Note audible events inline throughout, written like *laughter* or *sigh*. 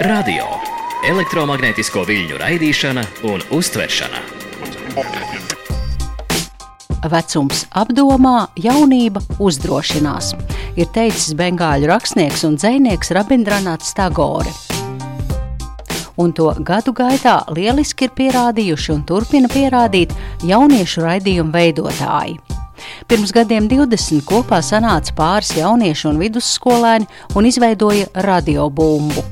Radio - elektromagnētisko viļņu raidīšana un uztveršana. Vecums apdomā, jaunība uzdrošinās, ir teicis bengāļu rakstnieks un dzinieks Rabindranaths Tagore. Un to gadu gaitā lieliski ir pierādījuši un turpina pierādīt jauniešu raidījumu veidotāji. Pirms gadiem 20 kopā sanāca pāris jauniešu un vidusskolēni un izveidoja radiobumbu.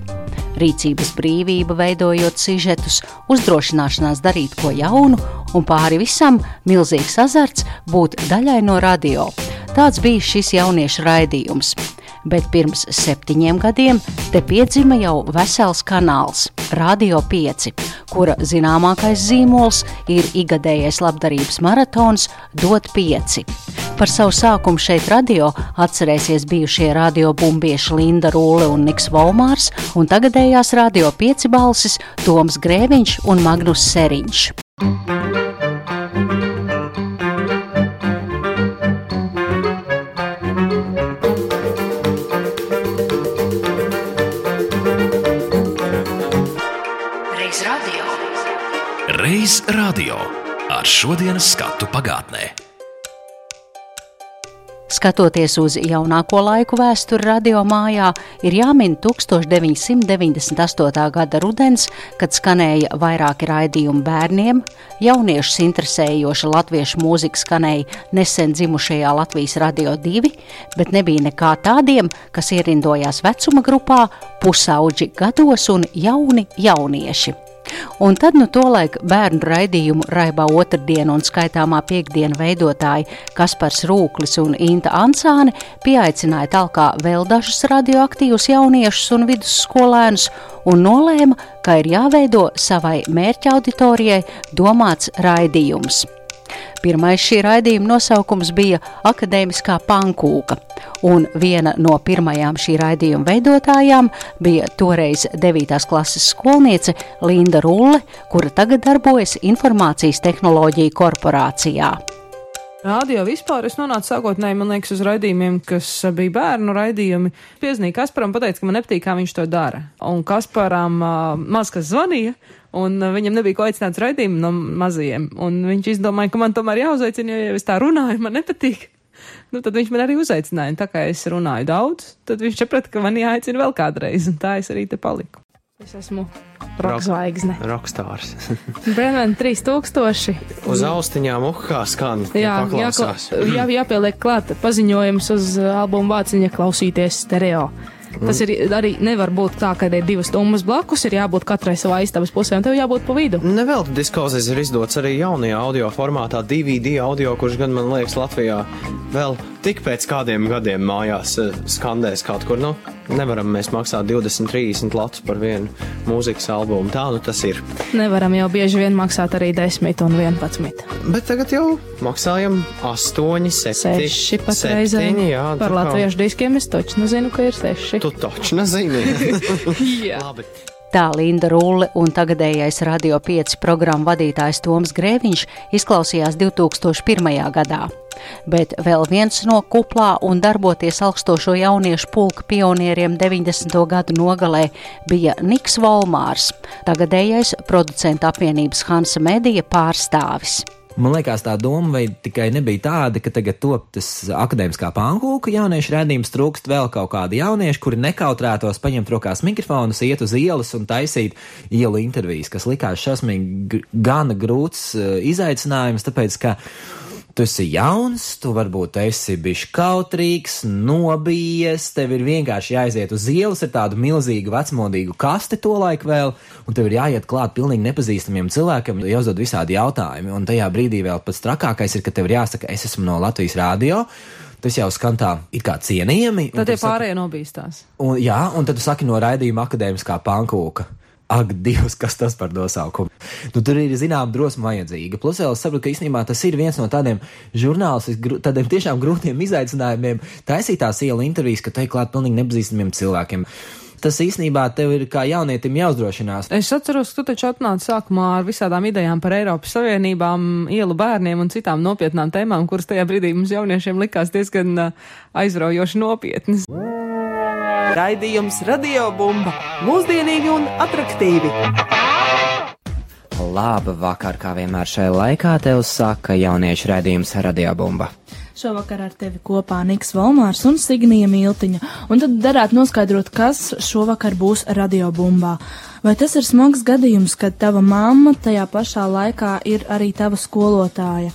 Rīcības brīvība, veidojot sižetus, uzdrošināšanās darīt ko jaunu un pāri visam milzīgs azarts būt daļai no radio. Tāds bija šis jauniešu raidījums bet pirms septiņiem gadiem te piedzima jau vesels kanāls - Radio 5, kura zināmākais zīmols ir igadējais labdarības maratons Dot 5. Par savu sākumu šeit radio atcerēsies bijušie radiobumbieši Linda Rūle un Niks Volmārs un tagadējās Radio 5 balsis Toms Grēviņš un Magnus Seriņš. Reiz radio ar šodienas skatu pagātnē. Skatoties uz jaunāko laiku vēsturi radio mājā, ir jāmin 1998. gada rudens, kad skanēja vairāki raidījumi bērniem, jauniešus interesējoša latviešu mūzika skanēja nesen dzimušajā Latvijas radio 2, bet nebija nekā tādiem, kas ierindojās vecuma grupā, pusauģi gados un jauni jaunieši. Un tad nu tolaik bērnu raidījumu raibā otrdienu un skaitāmā piekdienu veidotāji Kaspars Rūklis un Inta Ansāne pieaicināja talkā vēl dažus radioaktīvus jauniešus un vidusskolēnus un nolēma, ka ir jāveido savai mērķa auditorijai domāts raidījums. Pirmais šī raidījuma nosaukums bija Akadēmiskā pankūka, un viena no pirmajām šī raidījuma veidotājām bija toreiz 9. klases skolniece Linda Rulle, kura tagad darbojas Informācijas tehnoloģiju korporācijā. Radio vispār es nonācu sākotnēji, man liekas, uz raidījumiem, kas bija bērnu raidījumi. Piezīmēja Kasparam, pateica, ka man nepatīk, kā viņš to dara. Un Kasparam uh, maz kas zvanīja, un viņam nebija ko aicināt raidījumu no mazajiem. Un viņš izdomāja, ka man tomēr jāuzaicina, jo, ja es tā runāju, man nepatīk. *laughs* Nu, tad viņš man arī uzaicināja. Tā kā es runāju daudz, tad viņš saprata, ka man jāaicina vēl kādreiz, un tā es arī te paliku. Es esmu rokkzvaigzne. Rokstārs. *laughs* Brennan 3000. Uz austiņām uhā skan. Jā, jā, jā, jāpieliek klāt paziņojums uz albumu vāciņa klausīties stereo. Tas ir arī nevar būt tā, ka ir divas stundas blakus, ir jābūt katrai savā istabas pusē, un tev jābūt pa vidu. Nevelti diskauzes ir izdots arī jaunajā audio formātā, DVD audio, kurš gan man liekas Latvijā vēl tik pēc kādiem gadiem mājās eh, skandēs kaut kur. Nu, nevaram mēs maksāt 20, 30 latus par vienu mūzikas albumu. Tā nu tas ir. Nevaram jau bieži vien maksāt arī 10 un 11. Bet tagad jau maksājam 8, 7, 6 pat reizēm. Jā, Par latviešu diskiem es taču nezinu, ka ir 6. Tu taču nezini. *laughs* *laughs* Jā. Labi. Tā Linda Rūle un tagadējais Radio 5 programmu vadītājs Toms Grēviņš izklausījās 2001. gadā. Bet vēl viens no kuplā un darboties augstošo jauniešu pulka pionieriem 90. gadu nogalē bija Niks Volmārs, tagadējais producentu apvienības Hansa Medija pārstāvis. Man liekas, tā doma vai tikai nebija tāda, ka tagad top tas akadēmiskā pankūka jauniešu redzējums, trūkst vēl kaut kādi jaunieši, kuri nekautrētos paņemt rokās mikrofonus, iet uz ielas un taisīt ielu intervijas, kas likās šausmīgi gana grūts uh, izaicinājums, tāpēc ka Tu esi jauns, tu varbūt esi bijis kautrīgs, nobijies, tev ir vienkārši jāiziet uz ielas ar tādu milzīgu vecmodīgu kasti to laiku vēl, un tev ir jāiet klāt pilnīgi nepazīstamiem cilvēkiem, jāuzdod visādi jautājumi, un tajā brīdī vēl pats trakākais ir, ka tev ir jāsaka, es esmu no Latvijas rādio. Tas jau skan tā, it kā cienījami. Tad tie tu saki- pārējie nobīstās. Un, jā, un tad tu saki no raidījuma akadēmiskā pankūka. Ak, Dievs, kas tas par nosaukumu? Nu, tur ir zināma drosme vajadzīga. Plus, es saprotu, ka īstenībā tas ir viens no tādiem žurnālistiskiem, tādiem tiešām grūtiem izaicinājumiem. Taisīt tās ielu intervijas, ka te ir klāt pilnīgi nepazīstamiem cilvēkiem. Tas īstenībā tev ir kā jaunietim jāuzdrošinās. Es atceros, ka tu taču atnāci sākumā ar visādām idejām par Eiropas Savienībām, ielu bērniem un citām nopietnām tēmām, kuras tajā brīdī mums jauniešiem likās diezgan uh, aizraujoši nopietnas. Raidījums Radio Bumba - mūsdienīgi un attraktīvi. Labu vakar, kā vienmēr šajā laikā tev saka jauniešu raidījums Radio Bumba. Šovakar ar tevi kopā Niks Valmārs un Signija Miltiņa, un tad darētu noskaidrot, kas šovakar būs radio bumbā. Vai tas ir smags gadījums, kad tava mamma tajā pašā laikā ir arī tava skolotāja?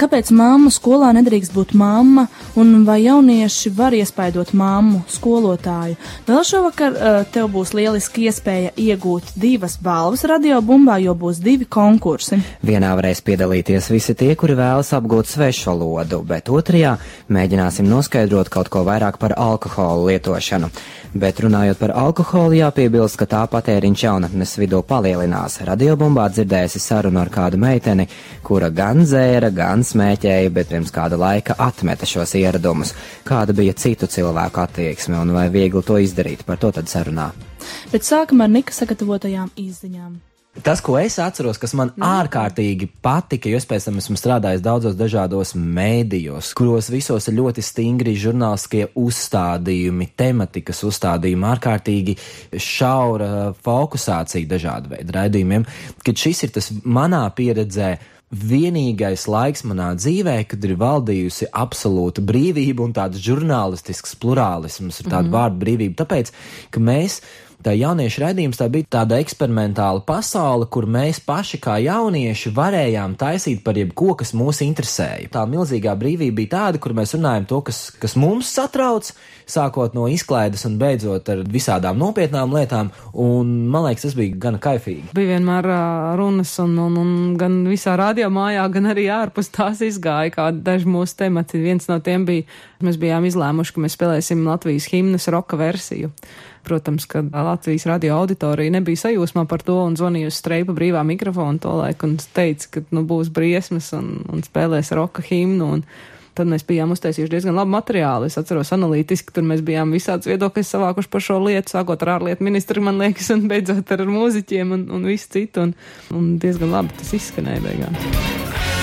Kāpēc mamma skolā nedrīkst būt mamma, un vai jaunieši var iespaidot mammu, skolotāju? Vēl šovakar uh, tev būs lieliski iespēja iegūt divas balvas radio bumbā, jo būs divi konkursi. Vienā varēs piedalīties visi tie, kuri vēlas apgūt svešu valodu, bet otrajā mēģināsim noskaidrot kaut ko vairāk par alkoholu lietošanu. Bet runājot par alkoholu, jāpiebilst, ka tā patēriņš jaunatnes vidū palielinās. Radiobumbā dzirdēsi sarunu ar kādu meiteni, kura gan dzēra, gan smēķēja, bet pirms kāda laika atmeta šos ieradumus. Kāda bija citu cilvēku attieksme un vai viegli to izdarīt, par to tad sarunā. Bet sākam ar Nika sagatavotajām izziņām. Tas, ko es atceros, kas man mm. ārkārtīgi patika, jo es pēc tam esmu strādājis daudzos dažādos mēdījos, kuros visos ir ļoti stingri žurnālistiskie uzstādījumi, tematikas uzstādījumi, ārkārtīgi šaura fokusācija dažādu veidu raidījumiem, kad šis ir tas manā pieredzē vienīgais laiks manā dzīvē, kad ir valdījusi absolūta brīvība un tāds žurnālistisks plurālisms, ir tāda mm -hmm. vārdu brīvība. Tāpēc, ka mēs tā jauniešu raidījums tā bija tāda eksperimentāla pasaule, kur mēs paši kā jaunieši varējām taisīt par jebko, kas mūs interesēja. Tā milzīgā brīvība bija tāda, kur mēs runājam to, kas, kas mums satrauc, sākot no izklaides un beidzot ar visādām nopietnām lietām, un man liekas, tas bija gan kaifīgi. Bija vienmēr uh, runas, un, un, un gan visā radio mājā, gan arī ārpus tās izgāja kādi daži mūsu temati. Viens no tiem bija, mēs bijām izlēmuši, ka mēs spēlēsim Latvijas himnas roka versiju. Protams, ka Latvijas radio auditorija nebija sajūsmā par to un zvanīja uz streipa brīvā mikrofonu to laiku un teica, ka nu, būs briesmas un, un spēlēs roka himnu. Un, Tad mēs bijām uztaisījuši diezgan labu materiālu. Es atceros analītiski, tur mēs bijām visādas viedokļas savākuši par šo lietu, sākot ar ārlietu ministru, man liekas, un beidzot ar mūziķiem un, un visu citu. Un, un diezgan labi tas izskanēja beigās.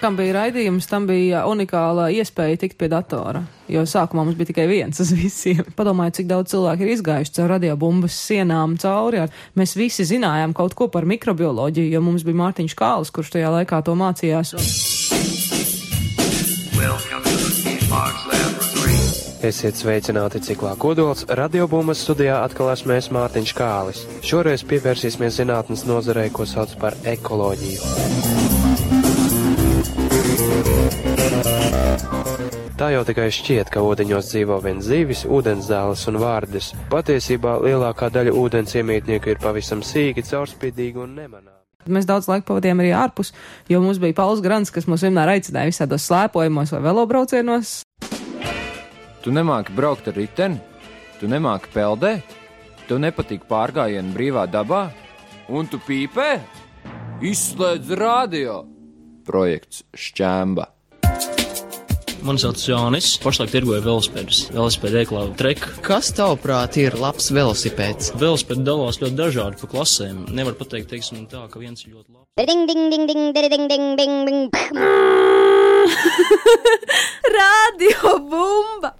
Kam bija raidījums, tam bija unikāla iespēja tikt pie datora. Jo sākumā mums bija tikai viens uz visiem. Padomājiet, cik daudz cilvēku ir izgājuši caur radiobumbas sienām cauri. Mēs visi zinājām kaut ko par mikrobioloģiju, jo mums bija Mārtiņš Kāls, kurš tajā laikā to mācījās. Esiet sveicināti ciklā kodols. Radiobumbas studijā atkal esmu es Mārtiņš Kālis. Šoreiz pievērsīsimies zinātnes nozarei, ko sauc par ekoloģiju. Tā jau tikai šķiet, ka ūdeņos dzīvo vien zivis, ūdensdēlis un vārdes. Patiesībā lielākā daļa ūdens iemītnieku ir pavisam sīki, caurspīdīgi un nemanāmi. Mēs daudz laika pavadījām arī ārpus, jo mums bija Pauls Grants, kas mūs vienmēr aicināja visādos slēpojumos vai velobraucienos. Tu nemāki braukt ar riteni, tu nemāki peldēt, tev nepatīk pārgājieni brīvā dabā, un tu pīpē? Izslēdz radio! Projekts Šķēmba. Mani sauc Jānis. Pašlaik tirgoju velosipēdus. Velosipēdu ēklā trek. Kas tavuprāt ir labs velosipēds? Velosipēdi dalās ļoti dažādi pa klasēm. Nevar pateikt, teiksim, tā, ka viens ir ļoti labs. Ding, ding, ding, ding, ding, ding, ding, ding, ding. *laughs* Radio bumba!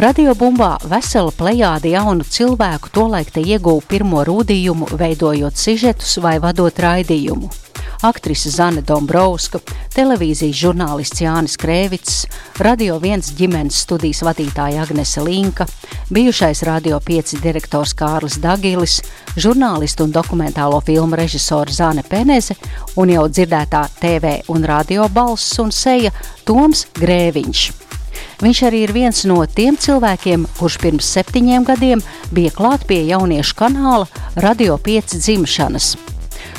Radio bumbā vesela plejāde jaunu cilvēku tolaik te ieguva pirmo rūdījumu, veidojot sižetus vai vadot raidījumu aktrise Zane Dombrovska, televīzijas žurnālists Jānis Krēvits, Radio 1 ģimenes studijas vadītāja Agnese Linka, bijušais Radio 5 direktors Kārlis Dagilis, žurnālistu un dokumentālo filmu režisora Zane Peneze un jau dzirdētā TV un radio balss un seja Toms Grēviņš. Viņš arī ir viens no tiem cilvēkiem, kurš pirms septiņiem gadiem bija klāt pie jauniešu kanāla Radio 5 dzimšanas.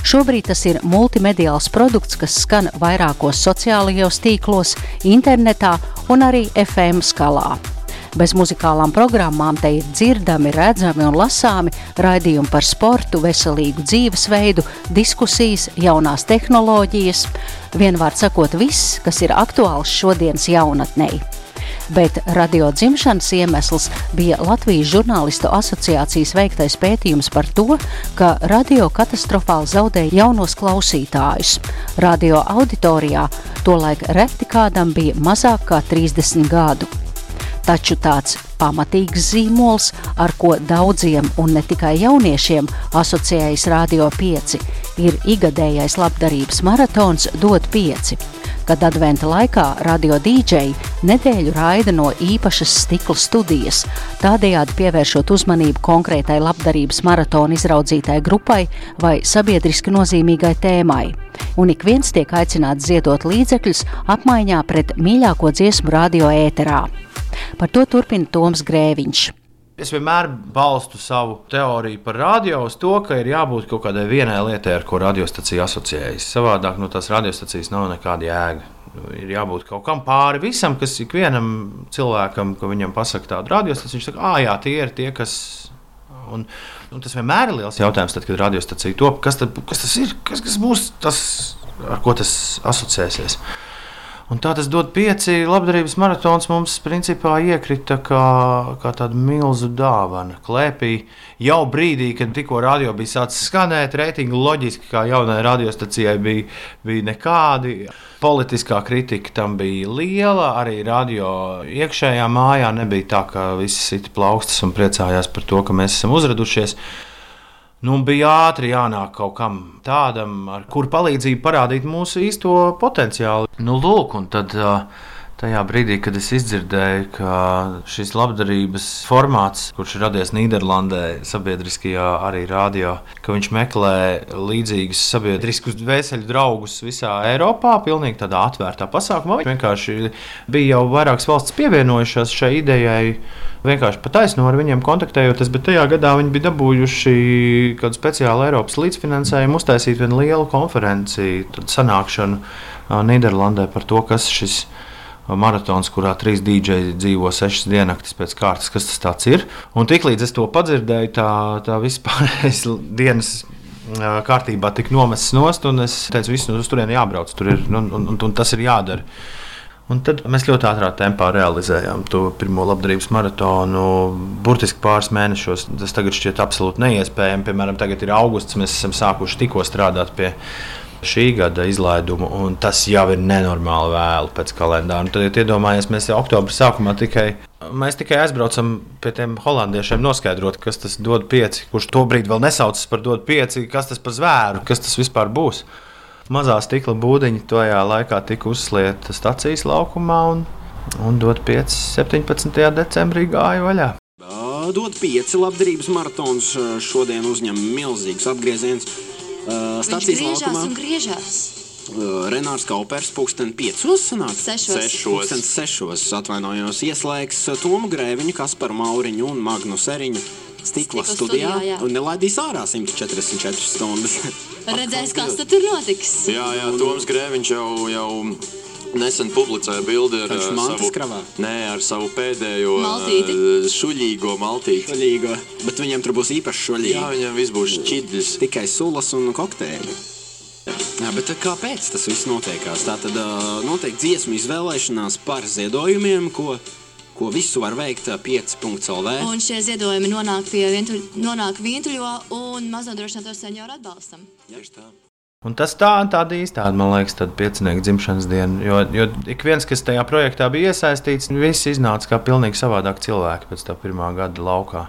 Šobrīd tas ir multimediāls produkts, kas skan vairākos sociālajos tīklos, internetā un arī FM skalā. Bez muzikālām programmām te ir dzirdami, redzami un lasāmi raidījumi par sportu, veselīgu dzīvesveidu, diskusijas, jaunās tehnoloģijas. Vienvārds sakot, viss, kas ir aktuāls šodienas jaunatnei bet radio dzimšanas iemesls bija Latvijas žurnālistu asociācijas veiktais pētījums par to, ka radio katastrofāli zaudēja jaunos klausītājus. Radio auditorijā tolaik reti kādam bija mazāk kā 30 gadu. Taču tāds pamatīgs zīmols, ar ko daudziem un ne tikai jauniešiem asociējas Radio 5, ir igadējais labdarības maratons Dod 5 kad adventa laikā radio dīdžeji nedēļu raida no īpašas stikla studijas, tādējādi pievēršot uzmanību konkrētai labdarības maratona izraudzītai grupai vai sabiedriski nozīmīgai tēmai. Un ik viens tiek aicināts ziedot līdzekļus apmaiņā pret mīļāko dziesmu radio ēterā. Par to turpina Toms Grēviņš. Es vienmēr balstu savu teoriju par radio uz to, ka ir jābūt kaut kādai vienai lietai, ar ko radiostacija asociējas. Savādāk no tās radiostacijas nav nekāda jēga. Ir jābūt kaut kam pāri visam, kas ikvienam cilvēkam, ko viņam pasaka tādu radiostaciju, viņš saka, ah, jā, tie ir tie, kas. Un, un tas vienmēr ir liels jautājums, tad, kad radiostacija top, kas, tad, kas tas ir, kas, kas būs tas, ar ko tas asociēsies. Un tā tas dod pieci labdarības maratons mums principā iekrita kā, kā tāda milzu dāvana. Klēpī jau brīdī, kad tikko radio bija sācis skanēt, reitingi loģiski, kā jaunai radiostacijai bija, bija nekādi. Politiskā kritika tam bija liela, arī radio iekšējā mājā nebija tā, ka visi sita plaukstas un priecājās par to, ka mēs esam uzradušies. Nu, bija ātri jānāk kaut kam tādam, ar kuru palīdzību parādīt mūsu īsto potenciālu. Nu, lūk, un tad tajā brīdī, kad es izdzirdēju, ka šis labdarības formāts, kurš ir radies Nīderlandē, sabiedriskajā arī rādio, ka viņš meklē līdzīgus sabiedriskus dvēseli draugus visā Eiropā, pilnīgi tādā atvērtā pasākumā. Vienkārši bija jau vairākas valsts pievienojušās šai idejai vienkārši pataisno ar viņiem kontaktējoties, bet tajā gadā viņi bija dabūjuši kādu speciālu Eiropas līdzfinansējumu, uztaisīt vienu lielu konferenci, sanākšanu Nīderlandē par to, kas šis maratons, kurā trīs dīdžeji dzīvo sešas diennaktis pēc kārtas, kas tas ir. Un tiklīdz es to padzirdēju, tā, tā vispārējais *laughs* dienas kārtībā tika nomests nost, un es teicu, viss uz turieni jābrauc, tur ir, un, un, un, un tas ir jādara. Un tad mēs ļoti ātrā tempā realizējām to pirmo labdarības maratonu. Burtiski pāris mēnešos tas tagad šķiet absolūti neiespējami. Piemēram, tagad ir augusts, mēs esam sākuši tikko strādāt pie šī gada izlaiduma, un tas jau ir nenormāli vēlu pēc kalendāra. Un tad, ja iedomājamies, mēs jau oktobra sākumā tikai, mēs tikai aizbraucam pie tiem holandiešiem, noskaidrot, kas tas dod pieci, kurš to brīdi vēl nesaucas par dod pieci, kas tas par zvēru, kas tas vispār būs mazā stikla būdiņa tajā laikā tika uzslieta stacijas laukumā un, un dot 5. 17. decembrī gāja vaļā. Dod pieci labdarības maratons šodien uzņem milzīgs apgrieziens. Stacijas laukumā. Griežās. Renārs Kaupers, pūksteni piecos sanāk? Sešos. Sešos. sešos atvainojos, ieslēgs Tomu Grēviņu, Kasparu Mauriņu un Magnu Seriņu stikla, stikla studijā, studijā un nelaidīs ārā 144 stundas. Redzēs, kas tur notiks. Jā, jā, Toms Grēviņš jau, jau nesen publicēja bildi ar, savu, kravā. nē, ar savu pēdējo maltīti. šuļīgo maltīti. Šuļīgo. Bet viņiem tur būs īpaši šuļīgi. Jā, viņiem viss būs šķidrs. Tikai sulas un kokteļi. Jā, bet kāpēc tas viss notiekās? Tā tad noteikti dziesmu izvēlēšanās par ziedojumiem, ko ko visu var veikt 5.lv. Un šie ziedojumi nonāk pie vientuļ, nonāk vientuļo un maznodrošināto senioru atbalstam. Tieši tā. Un tas tā, tāda īstāda, man liekas, tāda piecinieku dzimšanas diena. Jo, jo ik viens, kas tajā projektā bija iesaistīts, viss iznāca kā pilnīgi savādāk cilvēki pēc tā pirmā gada laukā.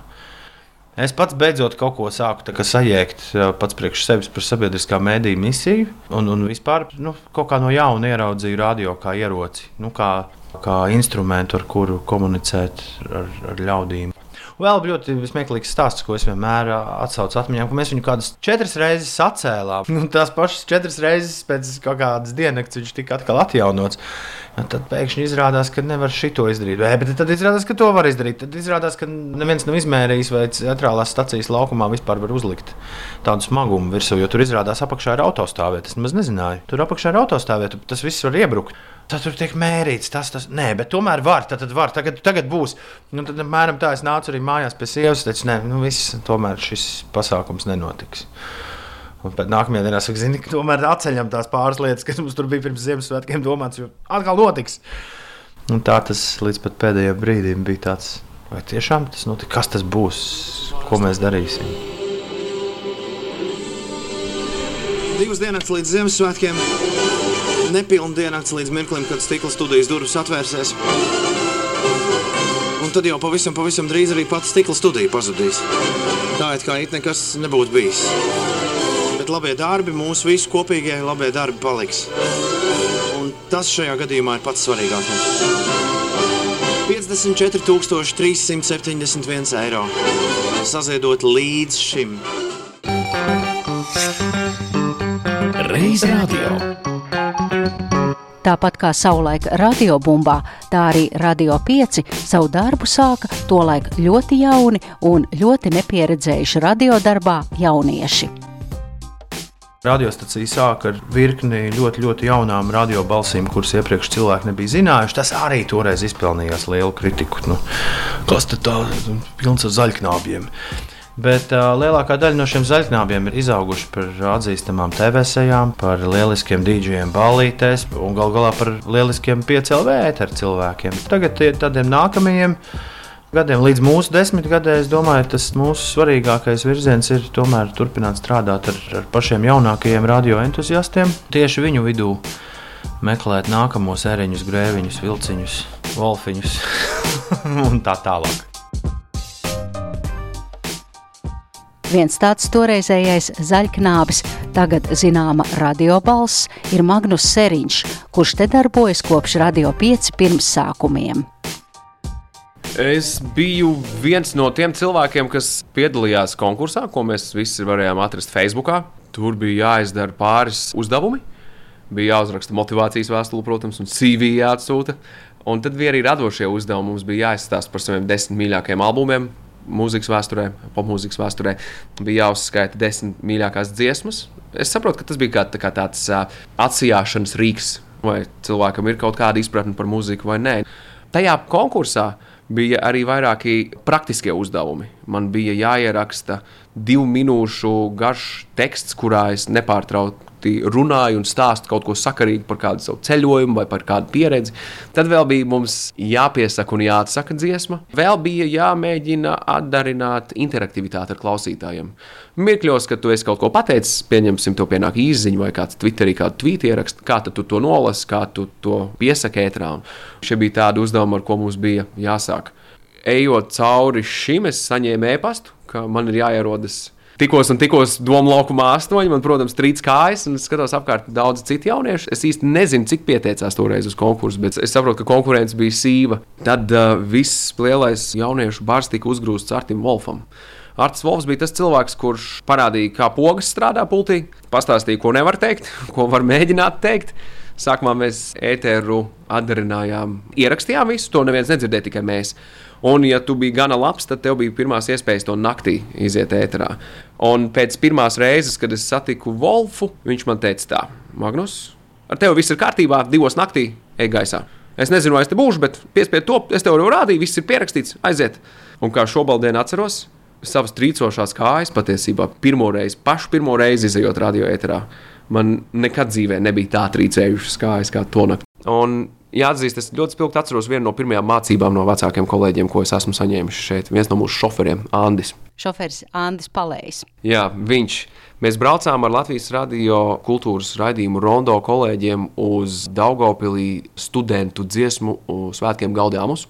Es pats beidzot kaut ko sāku sajēgt pats priekš sevis par sabiedriskā mēdīņa misiju, un, un vispār nu, kaut kā no jauna ieraudzīju radio kā ieroci, nu, kā kā instrumentu, ar kuru komunicēt ar, ar ļaudīm. Vēl ļoti smieklīgs stāsts, ko es vienmēr atsaucu atmiņā, ka mēs viņu kādas četras reizes sacēlām. Un *laughs* tās pašas četras reizes pēc kādas diennakts viņš tika atkal atjaunots. Tad pēkšņi izrādās, ka nevar šito izdarīt. Vai, bet tad izrādās, ka to var izdarīt. Tad izrādās, ka neviens nav izmērījis, vai centrālās stācijas laukumā vispār var uzlikt tādu smagumu virsū, jo tur izrādās apakšā ir autostāvvieta. Es maz nezināju. Tur apakšā ir autostāvvieta, tas viss var iebrukt. Tad tur tiek mērīts, tas, tas, nē, bet tomēr var, tad, tad var, tagad, tagad būs. Nu, tad, apmēram tā, es nācu arī mājās pie sievas, teicu, nē, nu, viss, tomēr šis pasākums nenotiks. Un pēc nākamajā dienā saka, zini, ka tomēr atceļam tās pāris lietas, kas mums tur bija pirms Ziemassvētkiem domāts, jo atkal notiks. Un tā tas līdz pat pēdējiem brīdim bija tāds, vai tiešām tas notika, kas tas būs, ko mēs darīsim. Divas dienas līdz Ziemassvētkiem, nepilna diennakts līdz mirklim, kad stikla studijas durvis atvērsies. Un tad jau pavisam, pavisam drīz arī pats stikla studija pazudīs. Tā it kā it nekas nebūtu bijis. Bet labie darbi, mūsu visu kopīgie labie darbi paliks. Un tas šajā gadījumā ir pats svarīgākais. 54,371 eiro. Saziedot līdz šim. Reiz radio. Tāpat kā savulaik radiobumbā, tā arī Radio 5 savu darbu sāka tolaik ļoti jauni un ļoti nepieredzējuši radiodarbā jaunieši. Radiostacija sāka ar virkni ļoti, ļoti jaunām radiobalsīm, kuras iepriekš cilvēki nebija zinājuši. Tas arī toreiz izpelnījās lielu kritiku. Nu, kas tad tā pilns ar zaļknābiem? Bet uh, lielākā daļa no šiem zaļknābiem ir izauguši par atzīstamām TV sejām, par lieliskiem dīdžiem, ballītēs un gal galā par lieliskiem piecēlē ēteru cilvēkiem. Tagad tādiem nākamajiem gadiem, līdz mūsu desmitgadē, es domāju, tas mūsu svarīgākais virziens ir tomēr turpināt strādāt ar, ar pašiem jaunākajiem radioentuziastiem. Tieši viņu vidū meklēt nākamos eriņus, grēviņus, vilciņus, wolfiņus *laughs* un tā tālāk. Viens tāds toreizējais zaļknābis, tagad zināma radiobalss, ir Magnus Seriņš, kurš te darbojas kopš Radio 5 pirmsākumiem. Es biju viens no tiem cilvēkiem, kas piedalījās konkursā, ko mēs visi varējām atrast Facebook. Tur bija jāizdara pāris uzdevumi. Bija jāuzraksta motivācijas vēstule, protams, un CV jāatsūta. Un tad bija arī radošie uzdevumi. Mums bija jāizstāsta par saviem desmit mīļākajiem albumiem, mūzikas vēsturē, popmūzikas vēsturē. Bija jāuzskaita desmit mīļākās dziesmas. Es saprotu, ka tas bija kā, tā kā tāds uh, atsijāšanas rīks, vai cilvēkam ir kaut kāda izpratne par mūziku vai nē. Tajā konkursā bija arī vairāki praktiskie uzdevumi. Man bija jāieraksta divu minūšu garš teksts, kurā es nepārtraukti runāju un stāstu kaut ko sakarīgu par kādu savu ceļojumu vai par kādu pieredzi. Tad vēl bija mums jāpiesaka un jāatsaka dziesma. Vēl bija jāmēģina atdarināt interaktivitāti ar klausītājiem. Mirkļos, kad tu esi kaut ko pateicis, pieņemsim, to pienāk īsiņa vai kāds Twitterī kādu tvītu ierakstu, kā tu to nolasi, kā tu to piesaki ētrā. Šie bija tādi uzdevumi, ar ko mums bija jāsāk. Ejot cauri šim, es saņēmu e-pastu, ka man ir jāierodas tikos un tikos domu laukumā astoņi. Man, protams, trīs kājas, un es skatos apkārt daudz citu jauniešu. Es īsti nezinu, cik pieteicās toreiz uz konkursu, bet es saprotu, ka konkurence bija sīva. Tad uh, viss lielais jauniešu bars tika uzgrūsts Artim Wolfam. Arts Volfs bija tas cilvēks, kurš parādīja, kā pogas strādā pultī, pastāstīja, ko nevar teikt, *laughs* ko var mēģināt teikt. Sākumā mēs ēteru atdarinājām, ierakstījām visu, to neviens nedzirdēja, tikai mēs. Un, ja tu biji gana labs, tad tev bija pirmās iespējas to naktī iziet ēterā. Un pēc pirmās reizes, kad es satiku Wolfu, viņš man teica, tā, Magnus, ar tevi viss ir kārtībā, divos naktī ej gaisā. Es nezinu, vai es te būšu, bet piespiedu to, es tev jau rādīju, viss ir pierakstīts, aiziet. Un kā šobaldien atceros, savas trīcošās kājas patiesībā pirmo reizi, pašu pirmo reizi izējot radio ēterā. Man nekad dzīvē nebija tā trīcējušas kājas kā to nakti. Un jāatzīst, es ļoti spilgti atceros vienu no pirmajām mācībām no vecākiem kolēģiem, ko es esmu saņēmis šeit. Viens no mūsu šoferiem, Andris. Šoferis Andris Palējs. Jā, viņš. Mēs braucām ar Latvijas radio kultūras raidījumu Rondo kolēģiem uz Daugopilī studentu dziesmu svētkiem Gaudāmus.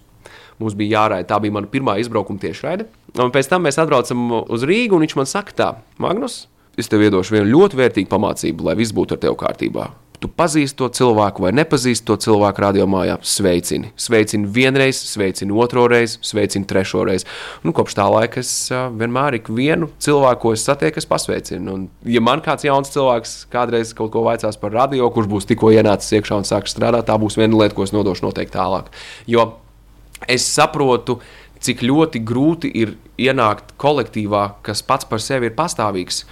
Mums bija jāraida, tā bija mana pirmā izbraukuma tiešraide. Un pēc tam mēs atbraucam uz Rīgu, un viņš man saka, tā, Magnus, es tev iedošu vienu ļoti vērtīgu pamācību, lai viss būtu ar tevi kārtībā. tu pazīsti to cilvēku vai nepazīsti to cilvēku radio mājā, sveicini. Sveicini vienreiz, sveicini otro reizi, sveicini trešo reizi. Nu, kopš tā laika es vienmēr ikvienu cilvēku, ko es satieku, es pasveicinu. Un, ja man kāds jauns cilvēks kādreiz kaut ko vaicās par radio, kurš būs tikko ienācis iekšā un sāks strādāt, tā būs viena lieta, ko es nodošu noteikti tālāk. Jo es saprotu, cik ļoti grūti ir ienākt kolektīvā, kas pats par sevi ir pastāvīgs,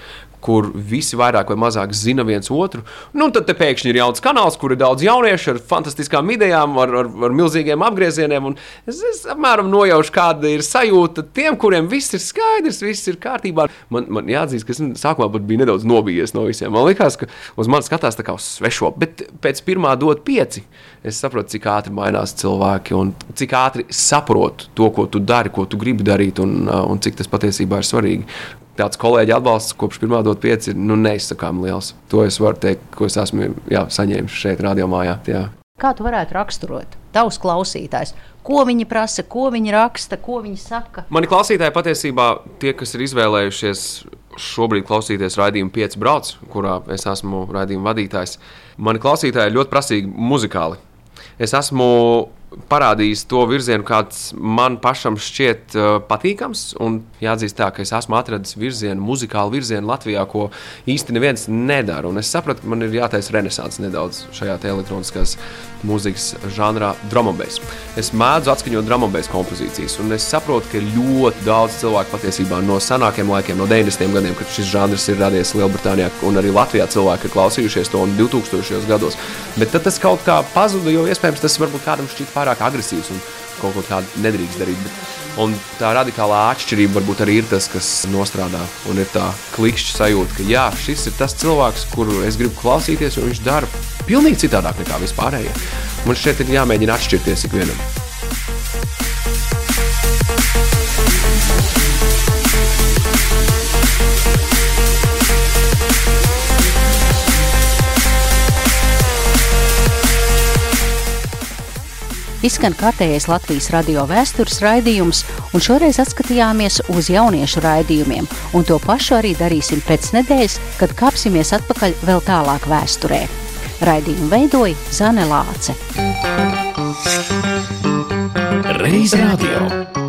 kur visi vairāk vai mazāk zina viens otru. Nu, tad pēkšņi ir jauns kanāls, kur ir daudz jauniešu ar fantastiskām idejām, ar, ar, ar milzīgiem apgriezieniem. Es, es apmēram nojaušu, kāda ir sajūta tiem, kuriem viss ir skaidrs, viss ir kārtībā. Man, man jāatzīst, ka es sākumā pat biju nedaudz nobijies no visiem. Man liekas, ka uz manis skatās tā kā uz svešo, bet pēc pirmā dot pieci. Es saprotu, cik ātri mainās cilvēki un cik ātri saprotu to, ko tu dari, ko tu gribi darīt, un, un cik tas patiesībā ir svarīgi tāds kolēģi atbalsts kopš pirmā dot pieci ir nu, neizsakām liels. To es varu teikt, ko es esmu jā, saņēmis šeit, radiomājā. Jā. Kā tu varētu raksturot tavus klausītājus? Ko viņi prasa, ko viņi raksta, ko viņi saka? Mani klausītāji patiesībā tie, kas ir izvēlējušies šobrīd klausīties raidījumu 5 brauc, kurā es esmu raidījuma vadītājs, mani klausītāji ir ļoti prasīgi muzikāli. Es esmu parādījis to virzienu, kāds man pašam šķiet uh, patīkams. Jāatzīst, tā, ka es esmu atradis virzienu, muzikālu virzienu Latvijā, ko īsti neviens nedara. Un es sapratu, ka man ir jātaisa renaissance nedaudz šajā elektroniskās mūzikas žanrā, drumabēs. Es mēdzu atskaņot drumabēs kompozīcijas, un es saprotu, ka ļoti daudz cilvēku patiesībā no senākiem laikiem, no 90. gadiem, kad šis žanrs ir radies Lielbritānijā un arī Latvijā, cilvēki ir klausījušies to 2000. gados. Bet tas kaut kā pazuda, jo iespējams tas varbūt kādam šķiet pārāk agresīvs un kaut ko tādu nedrīkst darīt. Bet, un tā radikālā atšķirība varbūt arī ir tas, kas nostrādā. Un ir tā klikšķa sajūta, ka jā, šis ir tas cilvēks, kuru es gribu klausīties, jo viņš dara pilnīgi citādāk nekā vispārējie. Man šķiet, ir jāmēģina atšķirties ikvienam. Izskan kārtējais Latvijas radio vēstures raidījums, un šoreiz atskatījāmies uz jauniešu raidījumiem, un to pašu arī darīsim pēc nedēļas, kad kāpsimies atpakaļ vēl tālāk vēsturē. Raidījumu veidoja Zane Lāce. Reiz radio.